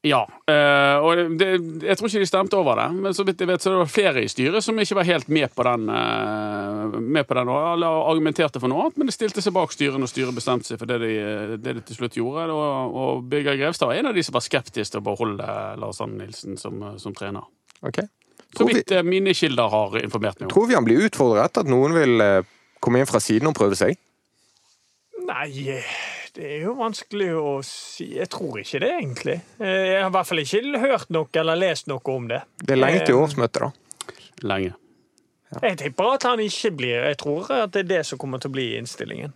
Speaker 4: Ja, eh, og det, jeg tror ikke de stemte over det, men så vidt jeg vet så det var flere i styret som ikke var helt med på den, eh, med på den eller argumenterte for noe annet, men de stilte seg bak styret når styret bestemte seg for det de, det de til slutt gjorde. Og, og Birger Grevstad var en av de som var skeptisk til å beholde Lars Anne Nilsen som, som trener.
Speaker 2: Ok?
Speaker 4: Så
Speaker 2: Tror vi,
Speaker 4: vidt eh, mine kilder har informert meg om.
Speaker 2: tror vi han blir utfordret? At noen vil eh, komme inn fra siden og prøve seg?
Speaker 3: Nei, det er jo vanskelig å si. Jeg tror ikke det, egentlig. Eh, Jeg har i hvert fall ikke hørt noe eller lest noe om det.
Speaker 2: Det er lenge til årsmøtet, da.
Speaker 4: Lenge.
Speaker 3: Jeg tipper at han ikke blir Jeg tror at det er det som kommer til å bli innstillingen.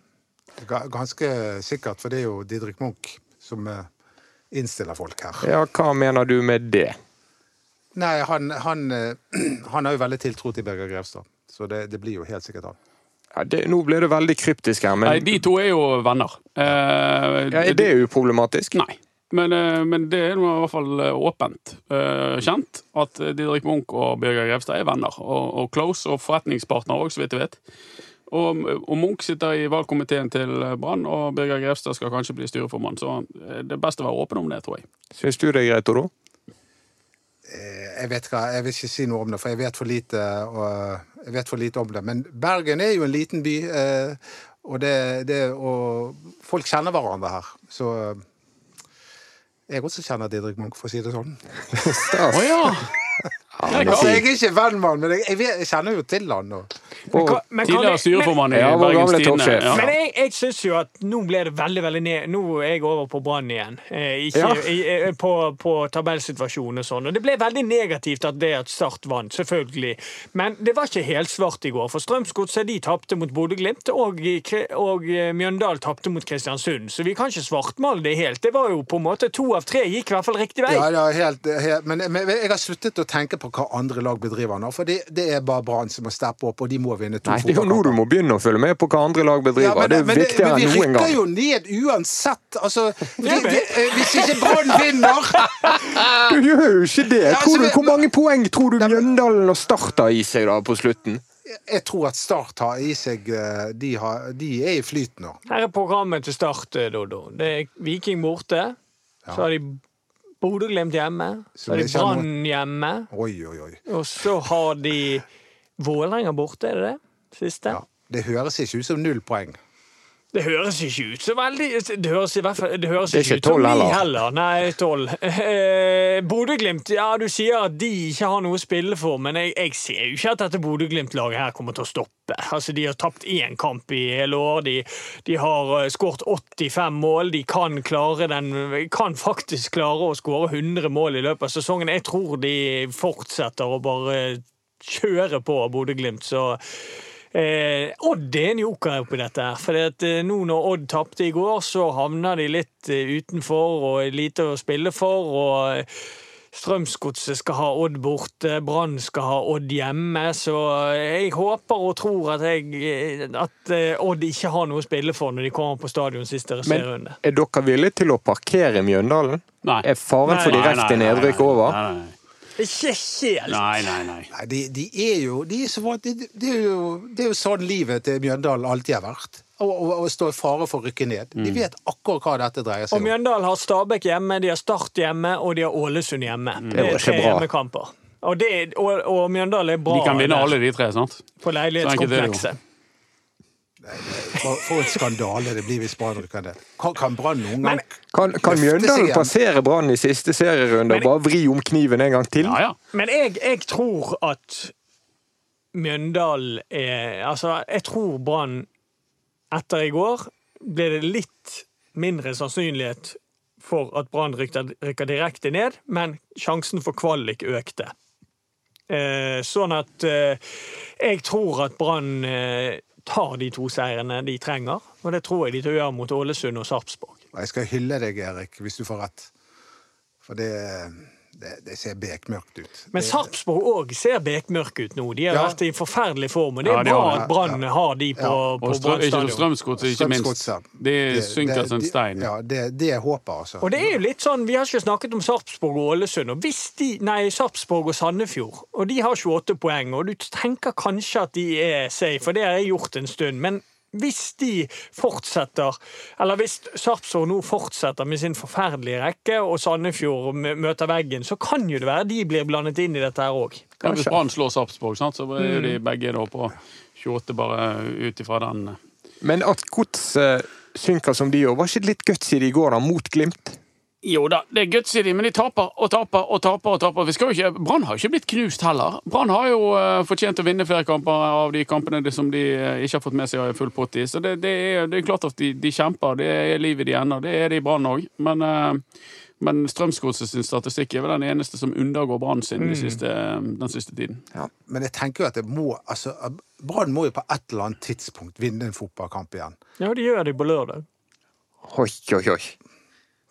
Speaker 5: Ganske sikkert, for det er jo Didrik Munch som innstiller folk her.
Speaker 2: Ja, hva mener du med det?
Speaker 5: Nei, han, han, eh, han har jo veldig tiltro til Birger Grevstad, så det, det blir jo helt sikkert han.
Speaker 2: Ja, det nå ble det veldig kryptisk her, men
Speaker 4: Nei, de to er jo venner. Eh,
Speaker 2: ja, er det uproblematisk?
Speaker 4: Nei. Men, eh, men det er i hvert fall eh, åpent eh, kjent at Didrik Munch og Birger Grevstad er venner. Og, og close, og forretningspartner òg, så vidt jeg vet. Og, og Munch sitter i valgkomiteen til Brann, og Birger Grevstad skal kanskje bli styreformann. Så det er best å være åpen om det, tror jeg.
Speaker 2: Syns du det er greit, Odo?
Speaker 5: Eh, Jeg vet hva, jeg vil ikke si noe om det, for jeg vet for lite, og, jeg vet for lite om det. Men Bergen er jo en liten by, eh, og, det, det, og folk kjenner hverandre her. Så eh, jeg også kjenner Didrik Munch, for å si det sånn.
Speaker 2: Stas.
Speaker 4: Å ja!
Speaker 5: Altså, jeg er ikke venn med han, men jeg, jeg, jeg kjenner jo til han. Og,
Speaker 3: Men kan- men kan
Speaker 4: Tidligere styreformann i
Speaker 2: Ja, vår
Speaker 4: Bergens
Speaker 2: gamle
Speaker 4: Tidende.
Speaker 2: toppsjef.
Speaker 3: Men jeg, jeg syns jo at nå ble det veldig veldig ned Nå er jeg over på Brann igjen. Eh, ikke,
Speaker 2: Ja.
Speaker 3: i, eh, på, på tabellsituasjonen og sånn. Og det ble veldig negativt at det at Start vant, selvfølgelig. Men det var ikke helt svart i går. For Strømsgodset de tapte mot Bodø-Glimt, og, i og eh, Mjøndalen tapte mot Kristiansund. Så vi kan ikke svartmale det helt. Det var jo på en måte to av tre gikk i hvert fall riktig vei.
Speaker 5: ja, ja, helt, helt, men, men jeg har sluttet å tenke på hva andre lag bedriver nå, for det, det er bare Brann som må steppe opp, og de må må vinne to
Speaker 2: Nei, det er jo nå du må begynne å følge med på hva andre lag bedriver.
Speaker 5: men,
Speaker 2: det er
Speaker 5: men,
Speaker 2: viktigere
Speaker 5: men vi rykker jo ned uansett. Altså, vi, vi, eh, hvis ikke Brann vinner
Speaker 2: Du gjør jo ikke det!
Speaker 5: Ja,
Speaker 2: Tror
Speaker 5: altså,
Speaker 2: du, hvor mange poeng tror du Mjøndalen og Start har i seg da på slutten?
Speaker 5: Jeg tror at Start har i seg eh, De, har, de er i flyt nå.
Speaker 3: Her er programmet til start, Dodo. Det er Viking borte. Så har de Bodø-Glimt hjemme. Så har de
Speaker 5: er
Speaker 3: Brann hjemme.
Speaker 5: Oi, oi, oi.
Speaker 3: Og så har de Vålerenga borte, er det det? Siste?
Speaker 5: Ja. Det høres ikke ut som null poeng.
Speaker 3: Det høres ikke ut så veldig Det høres, i hvert fall, det høres
Speaker 2: Det er
Speaker 3: ikke
Speaker 2: ikke
Speaker 3: ut som
Speaker 2: 12
Speaker 3: ni
Speaker 2: heller.
Speaker 3: heller. Nei, tolv. Eh, Bodø-Glimt, ja, du sier at de ikke har noe å spille for, men jeg, jeg ser jo ikke at dette Bodø-Glimt-laget her kommer til å stoppe. Altså, De har tapt én kamp i hele år. De, de har eh, skåret 85 mål. De kan klare den Kan faktisk klare å skåre 100 mål i løpet av sesongen. Jeg tror de fortsetter å bare kjøre på Bodø-Glimt, så Eh, Odd er en joker oppi dette. her, for at, eh, nå når Odd tapte i går, så havna de litt eh, utenfor og lite å spille for. og eh, Strømsgodset skal ha Odd borte, Brann skal ha Odd hjemme. Så jeg håper og tror at, jeg, at eh, Odd ikke har noe å spille for når de kommer på stadion siste
Speaker 2: Men
Speaker 3: serierunde.
Speaker 2: er dere villige til å parkere Mjøndalen?
Speaker 4: Nei.
Speaker 2: Er faren for direkte nedrykk over?
Speaker 4: Nei, Nei, nei,
Speaker 3: Ikke helt!
Speaker 4: nei. nei, nei.
Speaker 5: Nei, de, de er jo de er så de, det, det, er jo, det er jo sånn livet til Mjøndalen alltid har vært. Å stå i fare for å rykke ned. De vet akkurat hva dette dreier seg om.
Speaker 3: Og Mjøndalen har Stabæk hjemme, de har Start hjemme, og de har Ålesund hjemme. Det
Speaker 2: var
Speaker 3: er tre hjemmekamper. Og, det, og, og Mjøndalen er bra
Speaker 4: De kan vinne alle de tre, sant?
Speaker 3: på
Speaker 4: Så enkelt det jo.
Speaker 3: leilighetskomplekset.
Speaker 5: For, for en skandale det blir hvis Brann rykker ned. Kan, kan Brann noen gang
Speaker 2: Kan, kan Mjøndalen passere Brann i siste serierunde og bare vri om kniven en gang til?
Speaker 4: Ja, ja.
Speaker 3: Men jeg, jeg tror at Mjøndalen er Altså, jeg tror Brann etter i går ble det litt mindre sannsynlighet for at Brann rykker, rykker direkte ned, men sjansen for kvalik økte. Eh, sånn at eh, jeg tror at Brann eh, tar de to seirene de trenger, og det tror jeg de til å gjøre mot Ålesund og Sarpsborg.
Speaker 5: Jeg skal hylle deg, Erik, hvis du får rett. For det, det, det ser bekmørkt ut.
Speaker 3: Men Sarpsborg òg ser bekmørke ut nå. De har
Speaker 5: Ja.
Speaker 3: vært i forferdelig form, og det
Speaker 4: Ja,
Speaker 3: er
Speaker 4: de
Speaker 3: bra
Speaker 4: har
Speaker 3: at Brann har de på,
Speaker 5: Ja.
Speaker 3: på Brann.
Speaker 4: Strømsgodset, ikke minst.
Speaker 5: De
Speaker 4: Det synker som en stein.
Speaker 5: Ja, det, det er håpet, altså.
Speaker 3: Og det er jo litt sånn, Vi har ikke snakket om Sarpsborg og Ålesund. og hvis de, Nei, Sarpsborg og Sandefjord. Og de har 28 poeng. Og du tenker kanskje at de er safe, for det har jeg gjort en stund. Men hvis de fortsetter, eller hvis Sarpsborg nå fortsetter med sin forferdelige rekke, og Sandefjord møter veggen, så kan jo det være de blir blandet inn i dette her òg.
Speaker 4: Ja, hvis Brann slår Sarpsborg, så er jo de
Speaker 3: Mm.
Speaker 4: begge da på 28 bare ut ifra den.
Speaker 2: Men at Gods synker som de gjør, var ikke det litt gutsy i går, da, mot Glimt?
Speaker 4: Jo da, det er guts i dem, men de taper og taper og taper. og taper. Vi skal jo ikke, Brann har jo ikke blitt knust heller. Brann har jo eh, fortjent å vinne flere kamper av de kampene de- som de eh, ikke har fått med seg full pott i. Så det, det, er, det er klart at de, de kjemper. Det er livet de ender. Det er det i Brann òg. Men, eh, men Strømsgodset sin statistikk er vel den eneste som undergår Brann sin
Speaker 3: Mm.
Speaker 4: de siste, den siste tiden.
Speaker 5: Men jeg tenker jo at det må altså, Brann må jo på et eller annet tidspunkt vinne en fotballkamp igjen.
Speaker 3: Ja, de gjør det på lørdag.
Speaker 2: Hoi, hoi, oi.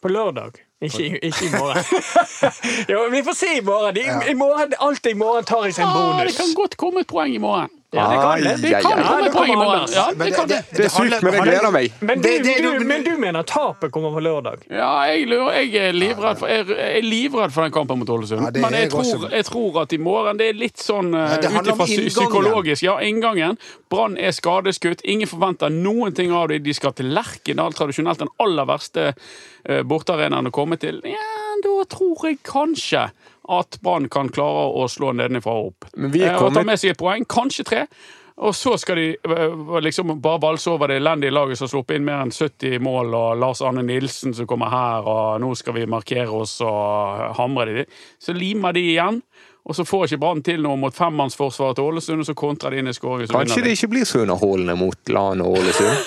Speaker 3: På lørdag. Ikke, i- ikke i morgen. jo, vi får se i morgen. De, i morgen alt i morgen tar i seg en
Speaker 4: Ah, det kan godt komme et poeng i morgen.
Speaker 3: Ja, det kan det.
Speaker 4: Det kan komme
Speaker 3: det
Speaker 4: i morgen. Ja,
Speaker 5: Men
Speaker 4: det kan det.
Speaker 2: Det er sykt, men jeg gleder meg.
Speaker 3: Men du,
Speaker 5: Det- det-
Speaker 3: du, men du mener tapet kommer på lørdag?
Speaker 4: Ja, jeg, lurer- jeg er livredd for, jeg er livredd for den kampen mot Ålesund.
Speaker 5: Ja,
Speaker 4: Men jeg tror, jeg tror at i morgen Det er litt sånn
Speaker 5: Ja,
Speaker 4: uh, ut ifra psykologisk. Ja, inngangen. Brann er skadeskutt. Ingen forventer noen ting av dem. De skal til Lerkendal, tradisjonelt den aller verste uh, bortearenaen å komme til. Ja, da tror jeg kanskje at Brann kan klare å slå nedenfra og opp.
Speaker 2: Men vi er
Speaker 4: kommet... og ta med seg et poeng, kanskje tre. Og så skal de eh, liksom bare valse over det elendige laget som har sluppet inn mer enn 70 mål, og Lars Arne Nilsen som kommer her, og nå skal vi markere oss og hamre de. Så limer de igjen, og så får ikke Brann til noe mot femmannsforsvaret til Ålesund, og så kontrer de inn i skåring.
Speaker 2: Kanskje det ikke blir så underholdende mot Lan og Ålesund?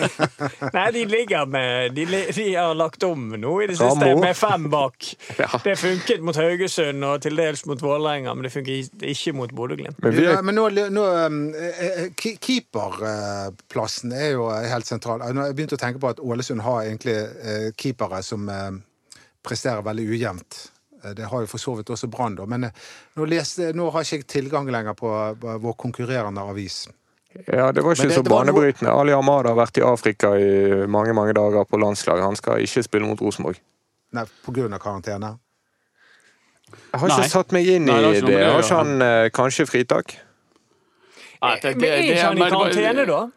Speaker 3: Nei, de ligger med De, de har lagt om nå i det siste
Speaker 2: Ramo.
Speaker 3: med fem bak.
Speaker 2: Ja.
Speaker 3: Det funket mot Haugesund og til dels mot Vålerenga, men det funket ikke mot Bodø-Glimt.
Speaker 2: Men vi
Speaker 5: Ja,
Speaker 2: er,
Speaker 5: men nå, nå um, eh, eh, ke- Keeperplassen er jo helt sentral. Nå har jeg begynt å tenke på at Ålesund har egentlig eh, keepere som eh, presterer veldig ujevnt. Eh, Det har jo for så vidt også Brann, da. Men eh, nå, leste, nå har ikke jeg tilgang lenger på eh, vår konkurrerende avis.
Speaker 2: Ja, Det var ikke
Speaker 5: det-
Speaker 2: så banebrytende. Ali Ahmad har vært i Afrika i mange mange dager på landslag. Han skal ikke spille mot Rosenborg.
Speaker 5: Nei, av karantene.
Speaker 2: Jeg har
Speaker 4: Nei.
Speaker 2: ikke satt meg inn
Speaker 4: Nei,
Speaker 2: i
Speaker 4: ikke
Speaker 2: det.
Speaker 4: det
Speaker 2: Har ikke han eh, kanskje fritak?
Speaker 4: Nei, det-
Speaker 3: Men
Speaker 4: det-
Speaker 3: er
Speaker 4: det-
Speaker 3: ikke han i karantene, da?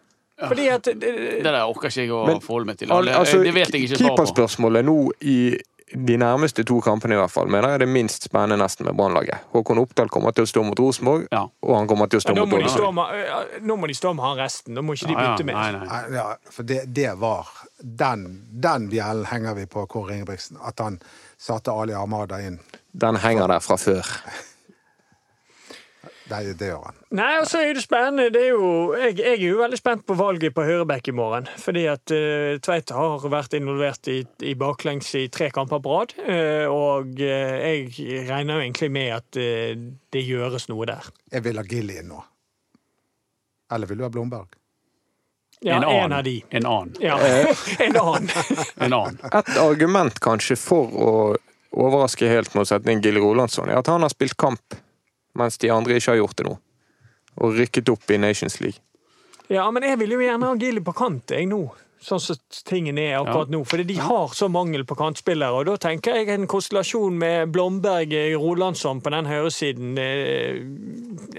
Speaker 3: Fordi at det-
Speaker 4: Det der orker ikke jeg å forholde meg til.
Speaker 2: Altså,
Speaker 4: det vet jeg ikke svar på.
Speaker 2: Keeperspørsmålet nå i de nærmeste to kampene i hvert fall, mener jeg det er minst spennende nesten med Brannlaget. Håkon Oppdal kommer til å stå mot Rosenborg,
Speaker 4: Ja.
Speaker 2: og han kommer til å stå
Speaker 3: nå,
Speaker 2: mot Ålesund.
Speaker 3: ja, nå må de stå med han resten. nå må ikke de
Speaker 4: Ja, ja,
Speaker 3: bytte med.
Speaker 4: nei, nei.
Speaker 5: Nei, Ja, for det, det var Den, den bjellen henger vi på Kåre Ingebrigtsen. At han satte Ali Armada inn.
Speaker 2: Den henger der fra før.
Speaker 5: Det, det gjør han.
Speaker 3: Nei, og så er det spennende. Det er jo, jeg, jeg er jo veldig spent på valget på høyreback i morgen. Fordi at uh, Tveit har vært involvert i, i baklengs i tre kamper på rad. Uh, og uh, jeg regner jo egentlig med at uh, det gjøres noe der.
Speaker 5: Jeg vil ha Gilly inn nå. Eller vil du ha Blomberg?
Speaker 3: Ja,
Speaker 4: en
Speaker 3: en,
Speaker 4: annen.
Speaker 3: av de.
Speaker 4: En annen.
Speaker 3: Ja, en annen.
Speaker 4: En annen.
Speaker 2: Et argument kanskje for å overraske helt med å sette inn Gilly Rolandsson, er at han har spilt kamp, mens de andre ikke har gjort det nå. Og rykket opp i Nations League.
Speaker 3: Ja, men jeg vil jo gjerne ha Gili på kant, jeg nå. Sånn som tingene er akkurat nå. Fordi de har så mangel på kantspillere. Og da tenker jeg en konstellasjon med Blomberg Rolandsson på den høyresiden eh,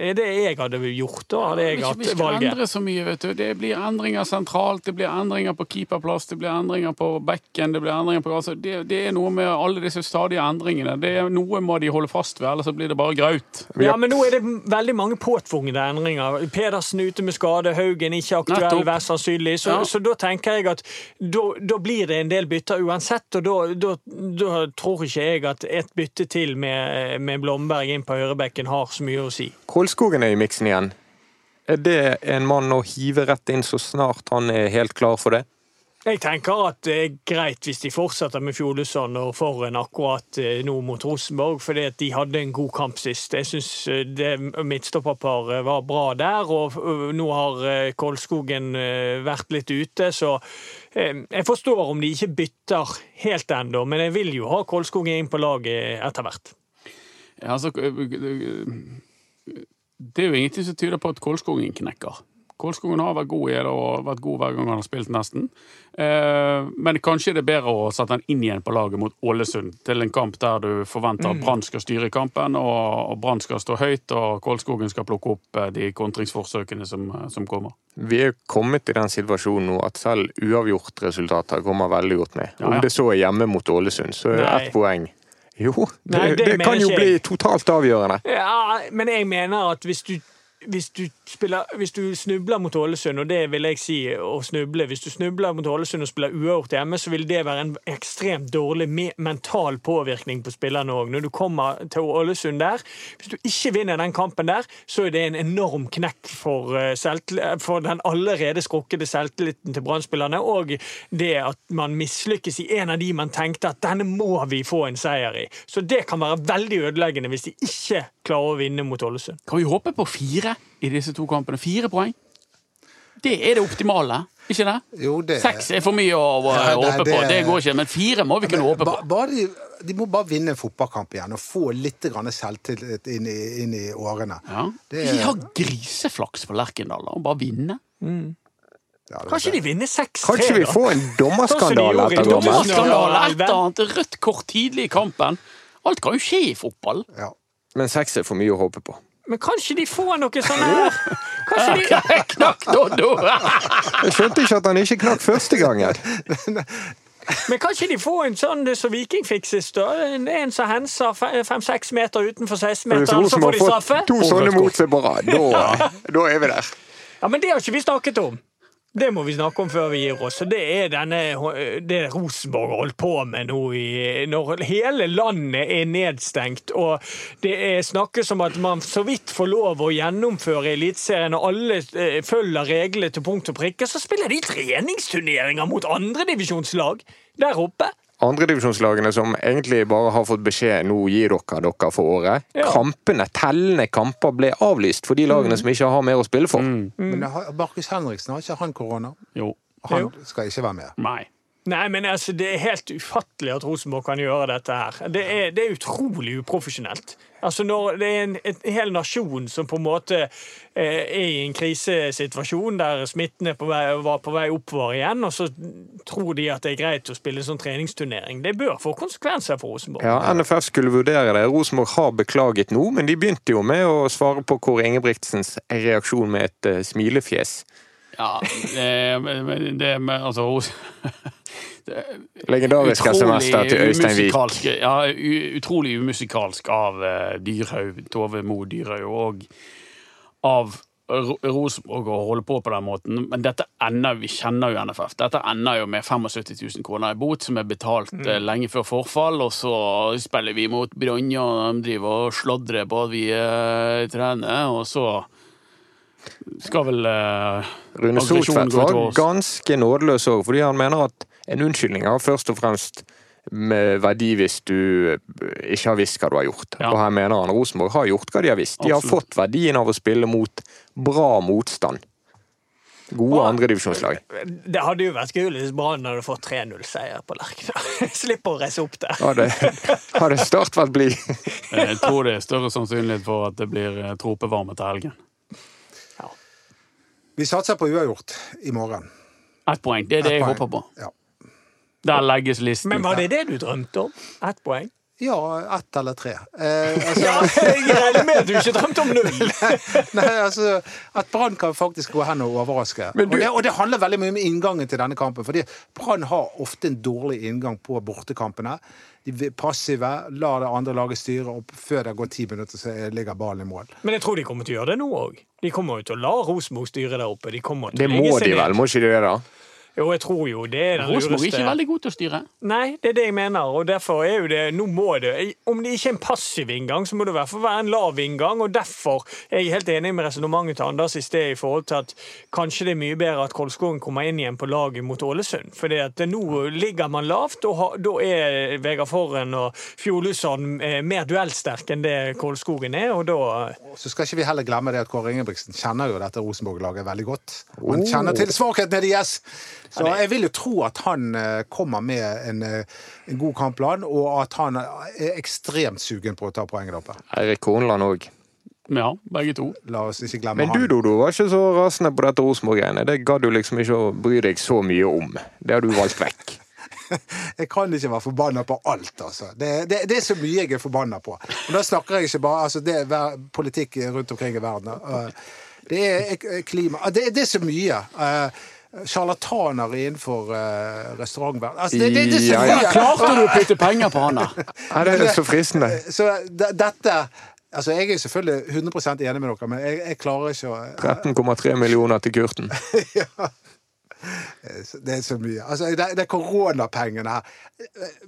Speaker 3: er det jeg hadde gjort. Da hadde jeg
Speaker 4: Vi
Speaker 3: hatt
Speaker 4: skal
Speaker 3: valget.
Speaker 4: endre så mye, vet du. Det blir endringer sentralt, det blir endringer på keeperplass, det blir endringer på bekken, det blir endringer på altså, det, det er noe med alle disse stadige endringene. Det er Noe må de holde fast ved, ellers så blir det bare graut.
Speaker 3: Ja, men nå er det veldig mange påtvungne endringer. Pedersen ute med skade, Haugen ikke aktuell, vær sannsynlig. Så,
Speaker 4: Ja.
Speaker 3: så da tenker jeg at da, blir det en del bytter uansett, og da tror ikke jeg at et bytte til med, med Blomberg inn på høyrebekken har så mye å si.
Speaker 2: Kolskogen er i miksen igjen. Er det en mann å hive rett inn så snart han er helt klar for det?
Speaker 3: Jeg tenker at det er greit hvis de fortsetter med Fjolesson og Forren akkurat eh, nå mot Rosenborg, fordi at de hadde en god kamp sist. Jeg syns det midtstopperparet var bra der, og nå har eh, Kolskogen eh, vært litt ute, så eh, jeg forstår om de ikke bytter helt ennå, men jeg vil jo ha Kolskogen inn på laget etter hvert.
Speaker 4: Ja, Altså, det er jo ingenting som tyder på at Kolskogen knekker. Kolskogen har vært god i det og vært god hver gang han har spilt, nesten. Eh, men kanskje det er bedre å sette han inn igjen på laget mot Ålesund, til en kamp der du forventer at Brann skal styre kampen, og, og Brann skal stå høyt, og Kolskogen skal plukke opp eh, de kontringsforsøkene som, som kommer.
Speaker 2: Vi er kommet i den situasjonen nå at selv uavgjort-resultater kommer veldig godt med.
Speaker 4: Ja,
Speaker 2: Om det så er hjemme mot Ålesund, så er det ett poeng. Jo, det,
Speaker 3: Nei, det
Speaker 2: det, kan jo
Speaker 3: ikke
Speaker 2: bli totalt avgjørende.
Speaker 3: Ja, men jeg mener at hvis du hvis du, spiller, hvis du snubler mot Ålesund, og det vil jeg si å snuble Hvis du snubler mot Ålesund og spiller uavgjort hjemme, så vil det være en ekstremt dårlig mental påvirkning på spillerne òg. Når du kommer til Ålesund der Hvis du ikke vinner den kampen der, så er det en enorm knekk for, eh, for den allerede skrukkede selvtilliten til Brann-spillerne, og det at man mislykkes i en av de man tenkte at denne må vi få en seier i. Så det kan være veldig ødeleggende hvis de ikke klarer å vinne mot Ålesund.
Speaker 4: Kan vi håpe på fire i disse to kampene? Fire poeng? Det er det optimale, ikke det?
Speaker 5: Jo, det
Speaker 4: Seks er for mye å
Speaker 5: Ja,
Speaker 4: håpe på,
Speaker 5: det-
Speaker 4: går ikke. Men fire må vi kunne håpe på.
Speaker 5: Bare de, de må bare vinne en fotballkamp igjen og få litt selvtillit inn inn i årene.
Speaker 4: Ja.
Speaker 5: Det-
Speaker 4: Vi har griseflaks på Lerkendal og bare vinne.
Speaker 5: Ja,
Speaker 3: Kanskje de vinner 6-3,
Speaker 2: Kanskje vi får en dommerskandale etter dommen?
Speaker 3: 2000.
Speaker 4: Skandale,
Speaker 3: Ja,
Speaker 4: et eller annet rødt kort tidlig i kampen. Alt kan jo skje i fotball.
Speaker 5: ja.
Speaker 2: Men seks er for mye å håpe på.
Speaker 3: Men kanskje de får noe sånn her Kanskje de
Speaker 4: Knakk Doddo!
Speaker 2: Jeg skjønte ikke at han ikke knakk første gangen.
Speaker 3: Men kanskje de får en sånn som Viking fikk sist? En, en som henser fem-seks meter utenfor
Speaker 2: Hvis
Speaker 3: 16-meteren, så får de straffe?
Speaker 2: to sånne mot seg på rad, da er vi der.
Speaker 3: Ja, Men det har ikke vi snakket om. Det må vi snakke om før vi gir oss. Og det er denne, det Rosenborg har holdt på med nå i, når hele landet er nedstengt, og det er snakkes om at man så vidt får lov å gjennomføre Eliteserien, og alle eh, følger reglene til punkt og prikke, så spiller de treningsturneringer mot andredivisjonslag der oppe.
Speaker 2: Andredivisjonslagene som egentlig bare har fått beskjed nå gir dere dere for året.
Speaker 3: Ja.
Speaker 2: Kampene, tellende kamper, ble avlyst for de lagene som ikke har mer å spille for.
Speaker 5: Men Markus Henriksen, har ikke han korona?
Speaker 4: Jo.
Speaker 5: Han skal ikke være med.
Speaker 4: Nei.
Speaker 3: Nei, men altså, Det er helt ufattelig at Rosenborg kan gjøre dette her. Det er, det er utrolig uprofesjonelt. Altså Når det er en, en hel nasjon som på en måte eh, er i en krisesituasjon der smitten er på vei, var på vei oppover igjen, og så tror de at det er greit å spille sånn treningsturnering. Det bør få konsekvenser for Rosenborg.
Speaker 2: Ja, NFF skulle vurdere det. Rosenborg har beklaget nå, men de begynte jo med å svare på Kåre Ingebrigtsens reaksjon med et uh, smilefjes.
Speaker 4: Ja, det, men det med Altså
Speaker 2: Legendarisk SMS-er til Øystein Wiik.
Speaker 4: Ja, utrolig umusikalsk av uh, Dyrhaug, Tove Mo Dyrhaug, og av Ro- Rosenborg å holde på på den måten. Men dette ender, vi kjenner jo NFF. Dette ender jo med 75 000 kroner i bot, som er betalt eh, lenge før forfall. Og så spiller vi mot Bronja, og de driver og sladrer på at vi uh, trener. Og så skal vel uh,
Speaker 2: Rune Soltvedt var ganske nådeløs òg, fordi han mener at en unnskyldning har først og fremst med verdi hvis du ikke har visst hva du har gjort.
Speaker 4: Ja.
Speaker 2: Og her mener han Rosenborg har gjort hva de har visst. De har
Speaker 4: Absolutt.
Speaker 2: fått verdien av å spille mot bra motstand. Gode andredivisjonslag.
Speaker 3: Det hadde jo vært gøy hvis Brann hadde fått 3-0-seier på Lerkendal. Slipper å reise opp der.
Speaker 2: Hadde, hadde Start vært blid.
Speaker 4: Jeg tror det er større sannsynlighet for at det blir eh, tropevarme til helgen. Ja.
Speaker 5: Vi satser på uavgjort i morgen.
Speaker 4: Ett poeng. Det er det jeg
Speaker 5: poeng.
Speaker 4: håper på.
Speaker 5: Ja.
Speaker 4: Der legges listen.
Speaker 3: Men var det det du drømte om? Ett poeng?
Speaker 5: Ja, ett eller tre. Eh, altså,
Speaker 3: Ja, jeg regner med at du ikke drømte om null!
Speaker 5: nei, altså, at Brann kan faktisk gå hen og overraske.
Speaker 2: Du-
Speaker 5: og, det, og det handler veldig mye om inngangen til denne kampen. fordi Brann har ofte en dårlig inngang på bortekampene. De passive, lar det andre laget styre, og før det går ti minutter, så ligger ballen i mål.
Speaker 3: Men jeg tror de kommer til å gjøre det nå òg. De kommer jo til å la Rosenborg styre der oppe. De til
Speaker 2: Det må de vel, må ikke de gjøre det?
Speaker 3: Jo, jeg tror jo det er den
Speaker 4: Rosenborg er ikke veldig god til å styre.
Speaker 3: Nei, det er det jeg mener, og derfor er jo det Nå må det Om det ikke er en passiv inngang, så må det i hvert fall være en lav inngang, og derfor er jeg helt enig med resonnementet til Anders i sted i forhold til at kanskje det er mye bedre at Kolskogen kommer inn igjen på laget mot Ålesund. At nå ligger man lavt, og ha- da er Vegard Forren og Fjordlusson eh, mer duellsterke enn det Kolskogen er, og da
Speaker 5: Så skal ikke vi heller glemme det at Kåre Ingebrigtsen kjenner jo dette Rosenborg-laget veldig godt. Han kjenner til svakhetene deres! Så jeg vil jo tro at han eh, kommer med en, eh, en god kampplan, og at han er ekstremt sugen på å ta poeng der oppe.
Speaker 2: Eirik Hornland òg.
Speaker 4: Ja, begge to.
Speaker 5: La oss ikke glemme
Speaker 2: Men du,
Speaker 5: han.
Speaker 2: Dodo, var ikke så rasende på dette Rosenborg-greiene. Det gadd du liksom ikke å bry deg så mye om. Det har du valgt vekk.
Speaker 5: Jeg kan ikke være forbanna på alt, altså. Det, det, det er så mye jeg er forbanna på. Og da snakker jeg ikke bare altså Det er politikk rundt omkring i verden. Uh, Det er klima ah, Det, det er så mye. Sjarlataner innenfor uh, restaurantverden. Altså, det, det, det det
Speaker 2: Ja, ja.
Speaker 4: Klarte du å putte penger på han, da?
Speaker 2: Ja, det er så fristende.
Speaker 5: Så dette Altså, Jeg er selvfølgelig 100% enig med dere, men jeg, jeg klarer ikke å
Speaker 2: 13,3 millioner til Kurten.
Speaker 5: Det er så mye. Altså, det, er koronapengene her.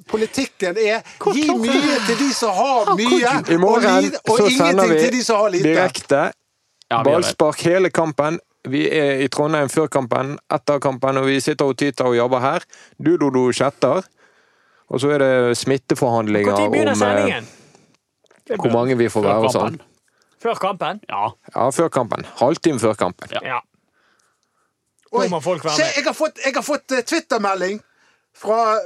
Speaker 5: Politikken er gi mye til de som har mye,
Speaker 2: I morgen
Speaker 5: og, ingenting til de som har lite.
Speaker 2: direkte
Speaker 4: Ja, vi direkte
Speaker 2: ballspark hele kampen. Vi er i Trondheim før kampen, etter kampen, og vi sitter og tyter og jobber her. Du, Dodo, chatter. Og så er det smitteforhandlinger
Speaker 3: Når begynner
Speaker 2: om eh,
Speaker 3: sendingen?
Speaker 2: Hvor mange vi får
Speaker 4: Før
Speaker 2: være og sånn.
Speaker 3: Før kampen?
Speaker 4: Ja.
Speaker 2: Ja, før kampen. Halvtime før kampen.
Speaker 4: Ja.
Speaker 3: Ja.
Speaker 5: Oi, se, jeg har fått, jeg har fått eh, Twitter-melding fra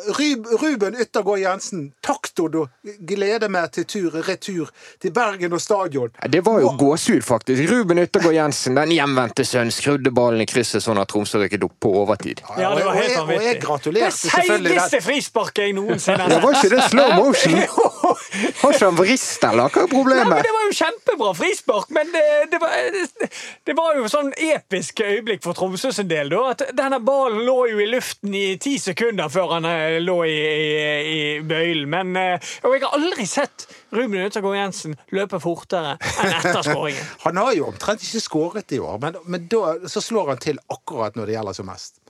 Speaker 5: Ruben Yttergård Jensen. Taktor og Gleder meg til tur, retur til Bergen og stadion.
Speaker 2: Det var jo gåsehud, faktisk. Ruben Yttergård Jensen, den hjemvendte sønn, skrudde ballen i krysset sånn at Tromsø rykket opp på overtid.
Speaker 3: Ja, det var helt vanvittig. Det seigeste frisparket jeg noensinne har
Speaker 2: Ja, var ikke det slow motion? Har ikke han vrist, eller? Hva er
Speaker 3: Nei, men? Det var jo kjempebra frispark, men det, det, var, det var jo sånn episk øyeblikk for Tromsø sin del. da, at Denne ballen lå jo i luften i ti sekunder før han eh, lå i, i, i bøylen. Men, eh, og jeg har aldri sett Ruben Ødegaard Jensen løpe fortere enn etter skåringen.
Speaker 5: Han har jo omtrent ikke skåret i år, men, men da så slår han til akkurat når det gjelder som mest.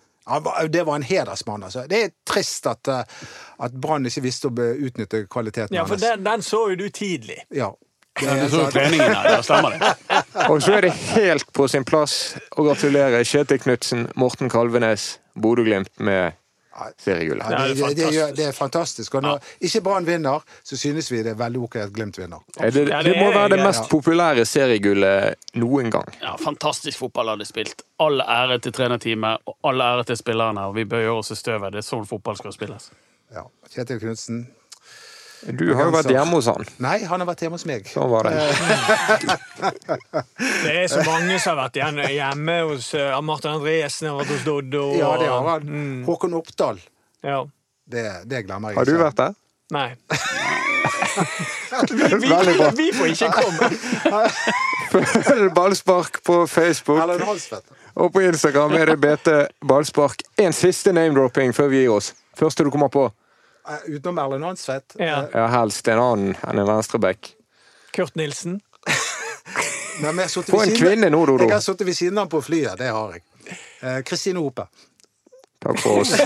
Speaker 5: Det var en hedersmann, altså. Det er trist at, eh, at Brann ikke visste å utnytte kvaliteten
Speaker 3: Ja, for den, den så jo du tidlig.
Speaker 5: Ja.
Speaker 4: Du så jo treningen her, ja, stemmer det.
Speaker 2: Og så er det helt på sin plass å gratulere Kjetil Knutsen, Morten Kalvenes, Bodø-Glimt med seriegullet.
Speaker 5: Ja,
Speaker 3: det
Speaker 5: det, det, det, er fantastisk. Og når ikke Brann vinner, så synes vi det er veldig ok at Glimt vinner.
Speaker 2: Det, det
Speaker 3: det
Speaker 2: må være det mest populære seriegullet noen gang.
Speaker 4: Ja, fantastisk fotball hadde spilt. All ære til trenerteamet og all ære til spillerne. Og vi bøyer oss i støvet. Det er sånn fotball skal spilles.
Speaker 5: Ja. Kjetil Knutsen.
Speaker 2: Du har jo vært hjemme hos han.
Speaker 5: Nei, han har vært hjemme hos meg.
Speaker 2: Sånn var det.
Speaker 3: Det er så mange som har vært hjemme hos uh, Martin Andresen, har vært hos Doddo. og-
Speaker 5: Ja, det har han.
Speaker 3: Mm,
Speaker 5: Håkon Oppdal.
Speaker 3: ja.
Speaker 5: Det, det glemmer jeg
Speaker 2: Har du vært der?
Speaker 3: Nei.
Speaker 2: Vi, vi,
Speaker 3: Vi får ikke komme.
Speaker 2: Følg Ballspark på Facebook.
Speaker 5: Halsvedt.
Speaker 2: Og på Instagram er det BT Ballspark. En siste name-dropping før vi gir oss. Første du kommer på.
Speaker 5: Eh, Utenom Erlend Hansvedt.
Speaker 3: Ja.
Speaker 2: Ja, helst en annen enn en venstreback.
Speaker 3: Kurt Nilsen.
Speaker 5: Nei, men jeg har
Speaker 2: Få en kvinne nå, Dodo.
Speaker 5: Jeg har sittet ved siden av ham på flyet. Det har jeg. Eh, Kristine Hope.
Speaker 2: Takk for oss.